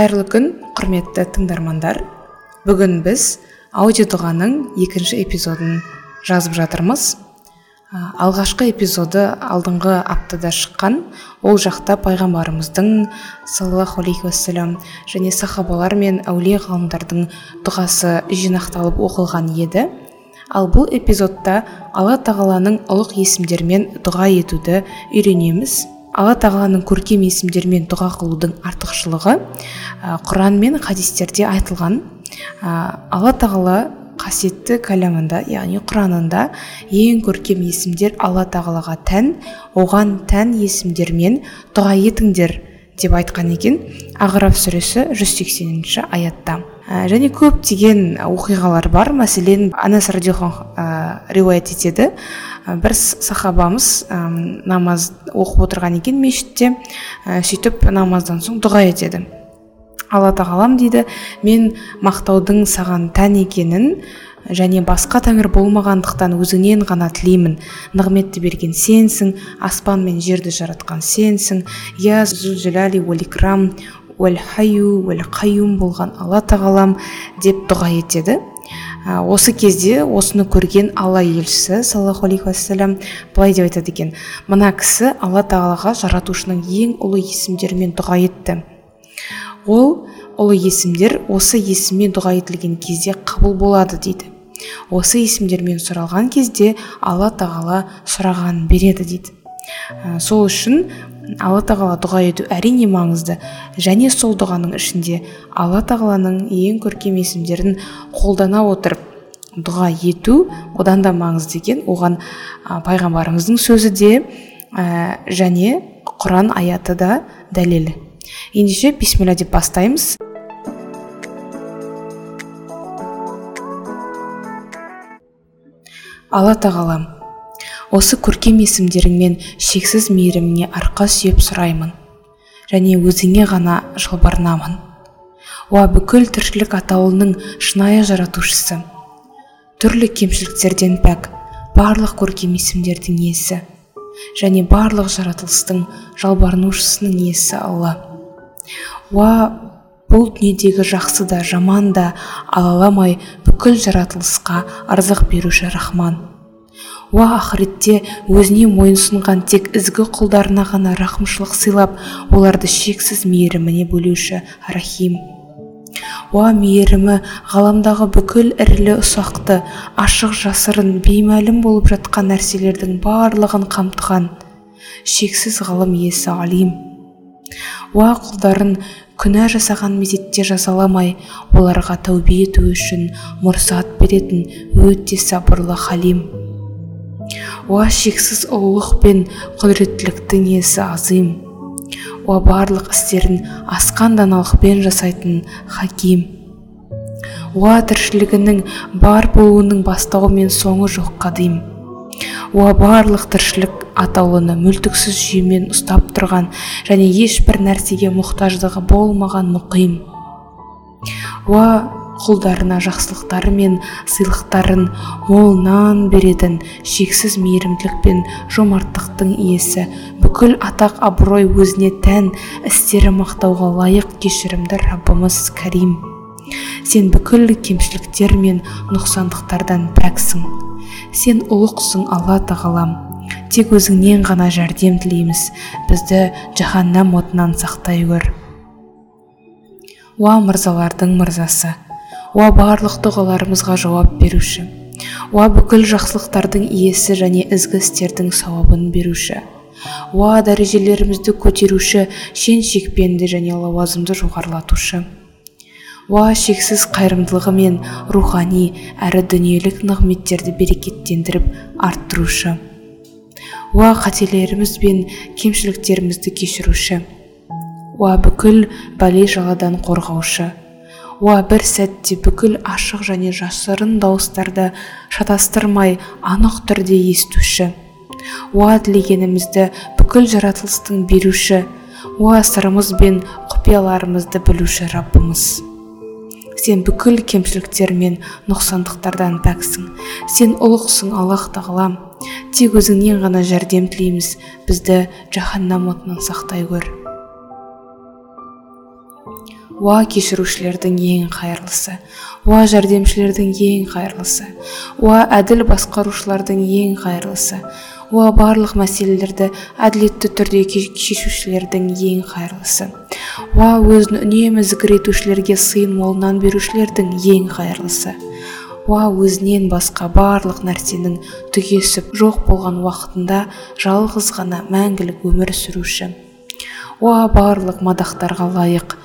қайырлы күн құрметті тыңдармандар. Бүгін біз аудиодұғаның екінші эпизодын жазып жатырмыз. Алғашқы эпизоды алдыңғы аптада шыққан ол жақта пайғамбарымыздың саллаллаху алейхи уассалам және сахабалар мен әулие ғалымдардың дұғасы жинақталып оқылған еді. Ал бұл эпизодта алла тағаланың ұлық есімдерімен дұға етуді үйренеміз. Алла тағаланың көркем есімдермен дұға қылудың артықшылығы құран мен хадистерде айтылған алла тағала қасиетті кәләмында яғни құранында ең көркем есімдер алла тағалаға тән оған тән есімдермен дұға етіңдер деп айтқан екен. Ағраф сүресі 180 аятта. Және көптеген оқиғалар бар. Мәселен анас радиаллаху ә, риуаят етеді. Бір сахабамыз ә, намаз оқып отырған екен мешітте. Ә, сөйтіп намаздан соң дұға етеді. Алла тағалам дейді. Мен мақтаудың саған тән екенін және басқа тәңір болмағандықтан өзіңнен ғана тілеймін. Нығметті берген сенсің аспан мен жерді жаратқан сенсің. Уәл икрам уәл хайю уәл қаюм болған алла тағалам деп дұға етеді. Осы кезде осыны көрген алла елшісі саллаллаху алейхи уассалам былай деп айтады екен. Мына кісі алла тағалаға жаратушының ең ұлы есімдерімен дұға етті. Ол ұлы есімдер осы есіммен дұға етілген кезде қабыл болады дейді. Осы есімдермен сұралған кезде алла тағала сұрағанын береді дейді. Сол үшін алла тағала дұға ету әрине маңызды. Және сол дұғаның ішінде алла тағаланың ең көркем есімдерін қолдана отырып дұға ету одан да маңызды екен. Оған ә, пайғамбарымыздың сөзі де ә, және құран аяты да дәлел. Ендеше бисмилля деп бастаймыз. Алла тағалам осы көркем есімдеріңмен шексіз мейіріміңе арқа сүйеп сұраймын және өзіңе ғана жалбарынамын. Уа бүкіл тіршілік атаулының шынайы жаратушысы. Түрлі кемшіліктерден пәк барлық көркем есімдердің иесі және барлық жаратылыстың жалбарынушысының иесі алла. Уа бұл дүниедегі жақсы да жаман да алаламай бүкіл жаратылысқа ырзық беруші рахман. Уа ақыретте өзіне мойынсұнған тек ізгі құлдарына ғана рақымшылық сыйлап оларды шексіз мейіріміне бөлеуші рахим. Уа мейірімі ғаламдағы бүкіл ірілі ұсақты ашық жасырын беймәлім болып жатқан нәрселердің барлығын қамтыған шексіз ғылым иесі алим. Уа құлдарын күнә жасаған мезетте жазаламай оларға тәубе ету үшін мұрсат беретін өте сабырлы халим. Уа шексіз ұлылық пен құдіреттіліктің иесі азим уа барлық істерін асқан даналықпен жасайтын хаким. Уа тіршілігінің бар болуының бастауы мен соңы жоқ қадим. Уа барлық тіршілік атаулыны мүлтіксіз жүйемен ұстап тұрған және ешбір нәрсеге мұқтаждығы болмаған мұқим. Уа құлдарына жақсылықтары мен сыйлықтарын молынан беретін шексіз мейірімділік пен жомарттықтың иесі. Бүкіл атақ абырой өзіне тән істері мақтауға лайық кешірімді раббымыз кәрим. Сен бүкіл кемшіліктер мен нұқсандықтардан пәксің. Сен ұлықсың алла тағалам. Тек өзіңнен ғана жәрдем тілейміз бізді жаһаннам отынан сақтай көр уа мырзалардың мырзасы! Уа барлық дұғаларымызға жауап беруші. Уа бүкіл жақсылықтардың иесі және ізгі істердің сауабын беруші. Уа дәрежелерімізді көтеруші шен шекпенді және лауазымды жоғарылатушы. Уа шексіз қайырымдылығы мен рухани әрі дүниелік нығметтерді берекеттендіріп арттырушы. Уа қателеріміз бен кемшіліктерімізді кешіруші уа бүкіл бәле жаладан қорғаушы. Уа бір сәтте бүкіл ашық және жасырын дауыстарды шатастырмай анық түрде естуші. Уа тілегенімізді бүкіл жаратылыстың беруші. Уа сырымыз бен құпияларымызды білуші раббымыз. Сен бүкіл кемшіліктер мен нұқсандықтардан пәксің. Сен ұлықсың аллах тағалам тек өзіңнен ғана жәрдем тілейміз. Бізді жаһаннам отынан сақтай көр. Уа кешірушілердің ең қайырлысы. Уа жәрдемшілердің ең қайырлысы. Уа әділ басқарушылардың ең қайырлысы. Уа барлық мәселелерді әділетті түрде шешушілердің ең қайырлысы. Уа өзін үнемі зікір етушілерге сыйын молынан берушілердің ең қайырлысы. Уа өзінен басқа барлық нәрсенің түгесіп жоқ болған уақытында жалғыз ғана мәңгілік өмір сүруші. Уа барлық мадақтарға лайық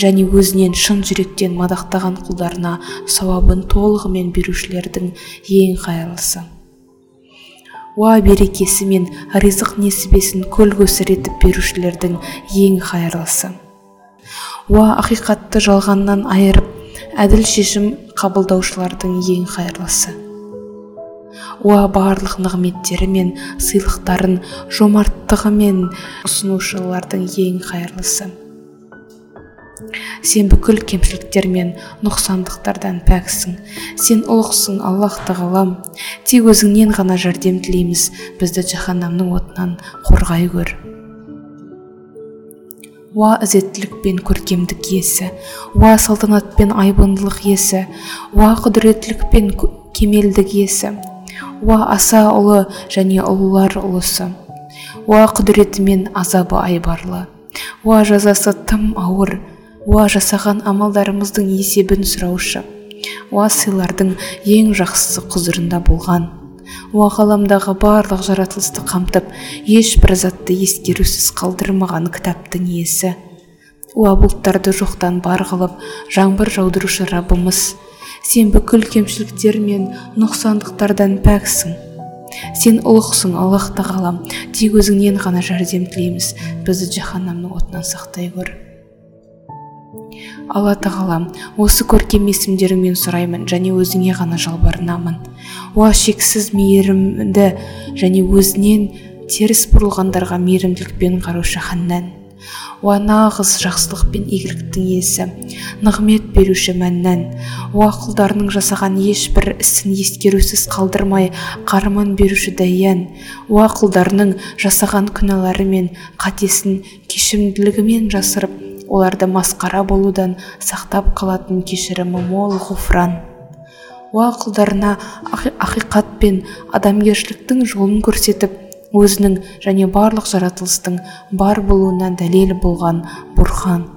және өзінен шын жүректен мадақтаған құлдарына сауабын толығымен берушілердің ең қайырлысы. Уа берекесі мен ризық несібесін көл көсір етіп берушілердің ең қайырлысы. Уа ақиқатты жалғаннан айырып әділ шешім қабылдаушылардың ең қайырлысы. Уа барлық нығметтері мен сыйлықтарын жомарттығымен ұсынушылардың ең қайырлысы. Сен бүкіл кемшіліктер мен нұқсандықтардан пәксің. Сен ұлықсың аллах тағалам тек өзіңнен ғана жәрдем тілейміз бізді жаһаннамның отынан қорғай көр. Уа ізеттілік пен көркемдік иесі. Уа салтанат пен айбындылық иесі. Уа құдіреттілік пен кемелдік иесі. Уа аса ұлы және ұлылар ұлысы. Уа құдіреті мен азабы айбарлы. Уа жазасы тым ауыр уа жасаған амалдарымыздың есебін сұраушы. Уа сыйлардың ең жақсысы құзырында болған. Уа ғаламдағы барлық жаратылысты қамтып ешбір затты ескерусіз қалдырмаған кітаптың иесі. Уа бұлттарды жоқтан бар қылып жаңбыр жаудырушы раббымыз сен бүкіл кемшіліктер мен нұқсандықтардан пәксің. Сен ұлықсың аллах тағалам тек өзіңнен ғана жәрдем тілейміз. Бізді жаһаннамның отынан сақтай көр алла тағалам осы көркем есімдеріңмен сұраймын және өзіңе ғана жалбарынамын. Уа шексіз мейірімді және өзінен теріс бұрылғандарға мейірімділікпен қараушы ханнан. Уа нағыз жақсылық пен игіліктің иесі нығмет беруші мәннан. Уа құлдарының жасаған ешбір ісін ескерусіз қалдырмай қарымын беруші даян уа құлдарының жасаған күнәлары мен қатесін кешімділігімен жасырып оларды масқара болудан сақтап қалатын кешірімі мол ғұфран. Уа құлдарына ақиқат пен адамгершіліктің жолын көрсетіп өзінің және барлық жаратылыстың бар болуына дәлел болған бұрхан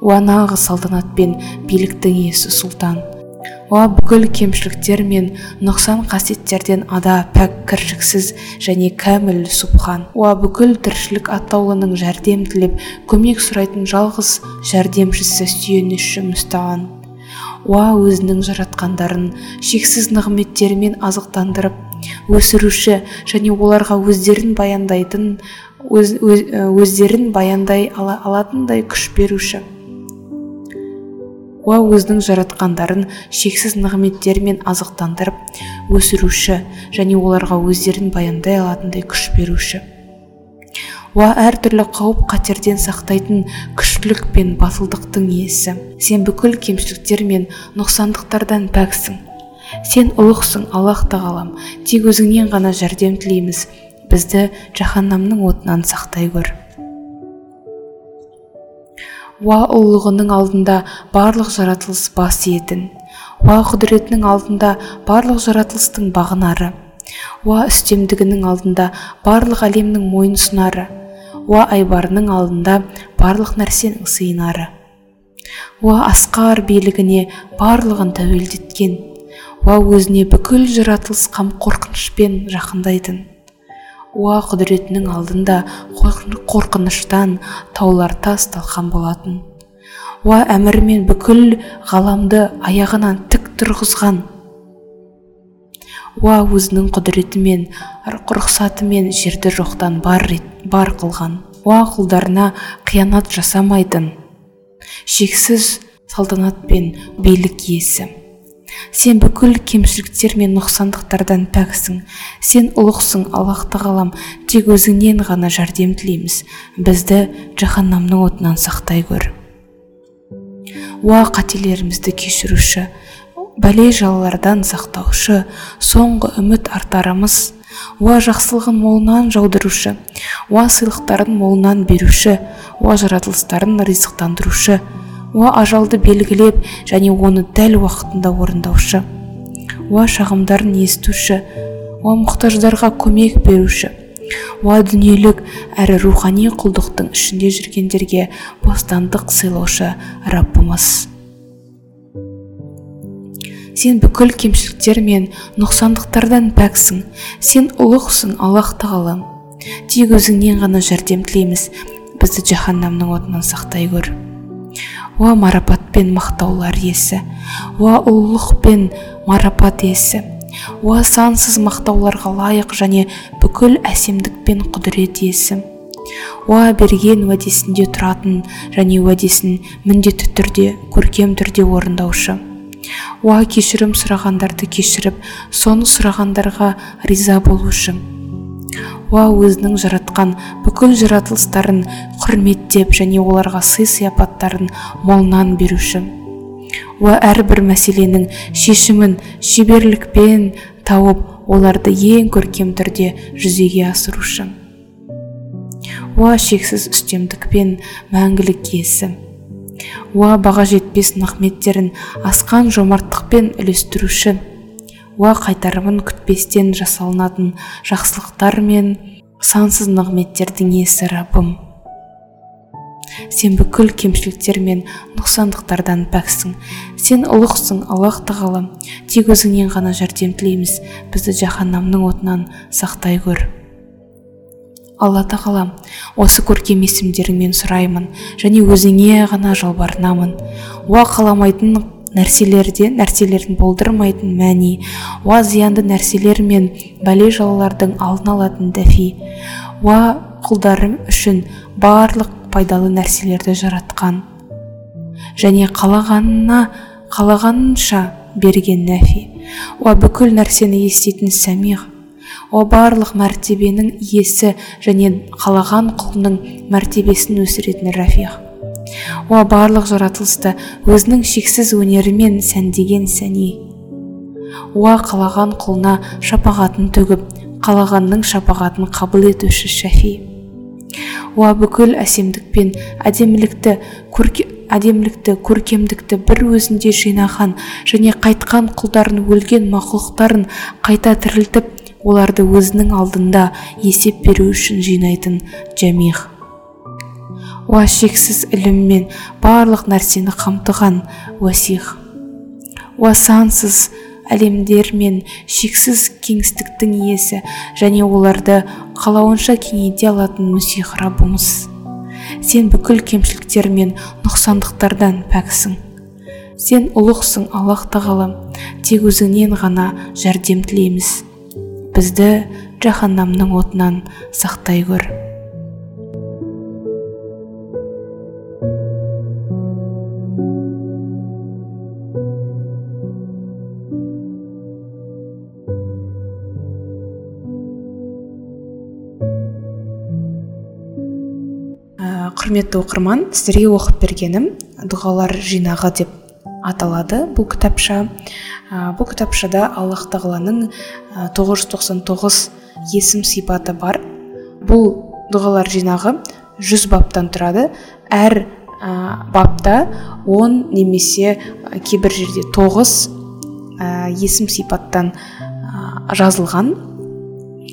уа нағыз салтанат пен биліктің иесі сұлтан. Уа бүкіл кемшіліктер мен нұқсан қасиеттерден ада пәк кіршіксіз және кәміл субхан. Уа бүкіл тіршілік атаулының жәрдем тілеп көмек сұрайтын жалғыз жәрдемшісі сүйеніші мүстаған уа өзінің жаратқандарын шексіз нығметтерімен азықтандырып өсіруші және оларға өздерін баяндайтын өз, өздерін баяндай ала, алатындай күш беруші. Уа өзінің жаратқандарын шексіз нығметтермен азықтандырып өсіруші және оларға өздерін баяндай алатындай күш беруші. Уа әртүрлі қауіп қатерден сақтайтын күштілік пен батылдықтың иесі. Сен бүкіл кемшіліктер мен нұқсандықтардан пәксің. Сен ұлықсың аллах тағалам. Тек өзіңнен ғана жәрдем тілейміз. Бізді жаһаннамның отынан сақтай көр. Уа ұлылығының алдында барлық жаратылыс бас иетін. Уа құдіретінің алдында барлық жаратылыстың бағынары. Уа үстемдігінің алдында барлық әлемнің мойынсұнары уа айбарының алдында барлық нәрсенің сыйынары. Уа асқар билігіне барлығын тәуелдеткен. Уа өзіне бүкіл жаратылыс қам қорқынышпен жақындайтын. Уа құдіретінің алдында қорқыныштан таулар тас талқан болатын. Уа әмірімен бүкіл ғаламды аяғынан тік тұрғызған. Уа өзінің құдіретімен рұқсатымен жерді жоқтан бар, бар қылған. Уа құлдарына қиянат жасамайтын шексіз салтанат пен билік иесі. Сен бүкіл кемшіліктер мен нұқсандықтардан пәксің. Сен ұлықсың аллах тағалам тек өзіңнен ғана жәрдем тілейміз. Бізді жаһаннамның отынан сақтай көр. Уа қателерімізді кешіруші бәле жалалардан сақтаушы соңғы үміт артарымыз. Уа жақсылығын молынан жаудырушы уа сыйлықтарын молынан беруші уа жаратылыстарын ризықтандырушы. Уа ажалды белгілеп және оны дәл уақытында орындаушы. Уа шағымдарын естуші. Уа мұқтаждарға көмек беруші. Уа дүниелік әрі рухани құлдықтың ішінде жүргендерге бостандық сыйлаушы раббымыз. Сен бүкіл кемшіліктер мен нұқсандықтардан пәксің. Сен ұлықсың аллах тағала тек өзіңнен ғана жәрдем тілейміз. Бізді жаһаннамның отынан сақтай көр. Уа марапат пен мақтаулар иесі. Уа ұлылық пен марапат иесі. Уа сансыз мақтауларға лайық және бүкіл әсемдік пен құдірет иесі. Уа берген уәдесінде тұратын және уәдесін міндетті түрде көркем түрде орындаушы. Уа кешірім сұрағандарды кешіріп соны сұрағандарға риза болушы. Уа өзінің жаратқан бүкіл жаратылыстарын құрметтеп және оларға сый сияпаттарын молынан беруші. Уа әрбір мәселенің шешімін шеберлікпен тауып оларды ең көркем түрде жүзеге асырушы. Уа шексіз үстемдікпен мәңгілік иесі. Уа баға жетпес нығметтерін асқан жомарттықпен үлестіруші. Уа қайтарымын күтпестен жасалынатын жақсылықтар мен сансыз нығметтердің иесі раббым сен бүкіл кемшіліктер мен нұқсандықтардан пәксің. Сен ұлықсың аллах тағала. Тек өзіңнен ғана жәрдем тілейміз. Бізді жаһаннамның отынан сақтай көр. Алла тағала осы көркем есімдеріңмен сұраймын және өзіңе ғана жалбарынамын. Уа қаламайтын нәрселерде нәрселерін болдырмайтын мәни уа зиянды нәрселер мен бәле жалалардың алдын алатын дәфи уа құлдарым үшін барлық пайдалы нәрселерді жаратқан. Және қалағанына қалағанынша берген нәфи уа бүкіл нәрсені еститін сәмиғ о барлық мәртебенің иесі және қалаған құлының мәртебесін өсіретін рафиқ о барлық жаратылысты өзінің шексіз өнерімен сәндеген сәни. Уа қалаған құлына шапағатын төгіп қалағанның шапағатын қабыл етуші шәфи. Уа бүкіл әсемдік пен әдемілікті көрке, әдемілікті көркемдікті бір өзінде жинаған және қайтқан құлдарын өлген мақұлықтарын қайта тірілтіп оларды өзінің алдында есеп беру үшін жинайтын жәмих уа шексіз іліммен барлық нәрсені қамтыған уасих. Уа сансыз әлемдер мен шексіз кеңістіктің иесі және оларды қалауынша кеңейте алатын мүсих раббымыз. Сен бүкіл кемшіліктер мен нұқсандықтардан пәксің. Сен ұлықсың аллах тағала тек өзіңнен ғана жәрдем тілейміз. Бізді жаһаннамның отынан сақтай көр. Құрметті оқырман сіздерге оқып бергенім дұғалар жинағы деп аталады бұл кітапша. Ә, бұл кітапшада аллах тағаланың ә, 999 есім сипаты бар. Бұл дұғалар жинағы жүз баптан тұрады. Әр ә, бапта 10 немесе кейбір жерде 9 ә, есім сипаттан ә, жазылған.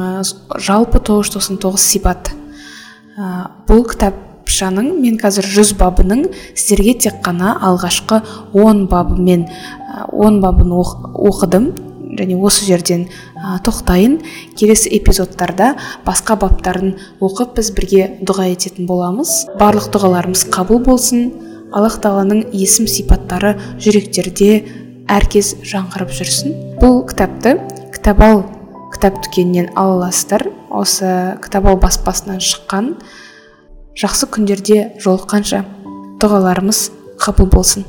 Ә, жалпы 999 сипат. Ә, бұл кітап кітапшаның мен қазір жүз бабының сіздерге тек қана алғашқы он бабымен он бабын оқыдым және осы жерден ә, тоқтайын. Келесі эпизодтарда басқа баптарын оқып біз бірге дұға ететін боламыз. Барлық дұғаларымыз қабыл болсын. Аллах тағаланың есім сипаттары жүректерде әркез жаңғырып жүрсін. Бұл кітапты кітабал кітап дүкенінен ала аласыздар. Осы кітабал баспасынан шыққан жақсы күндерде жолыққанша. Дұғаларымыз қабыл болсын.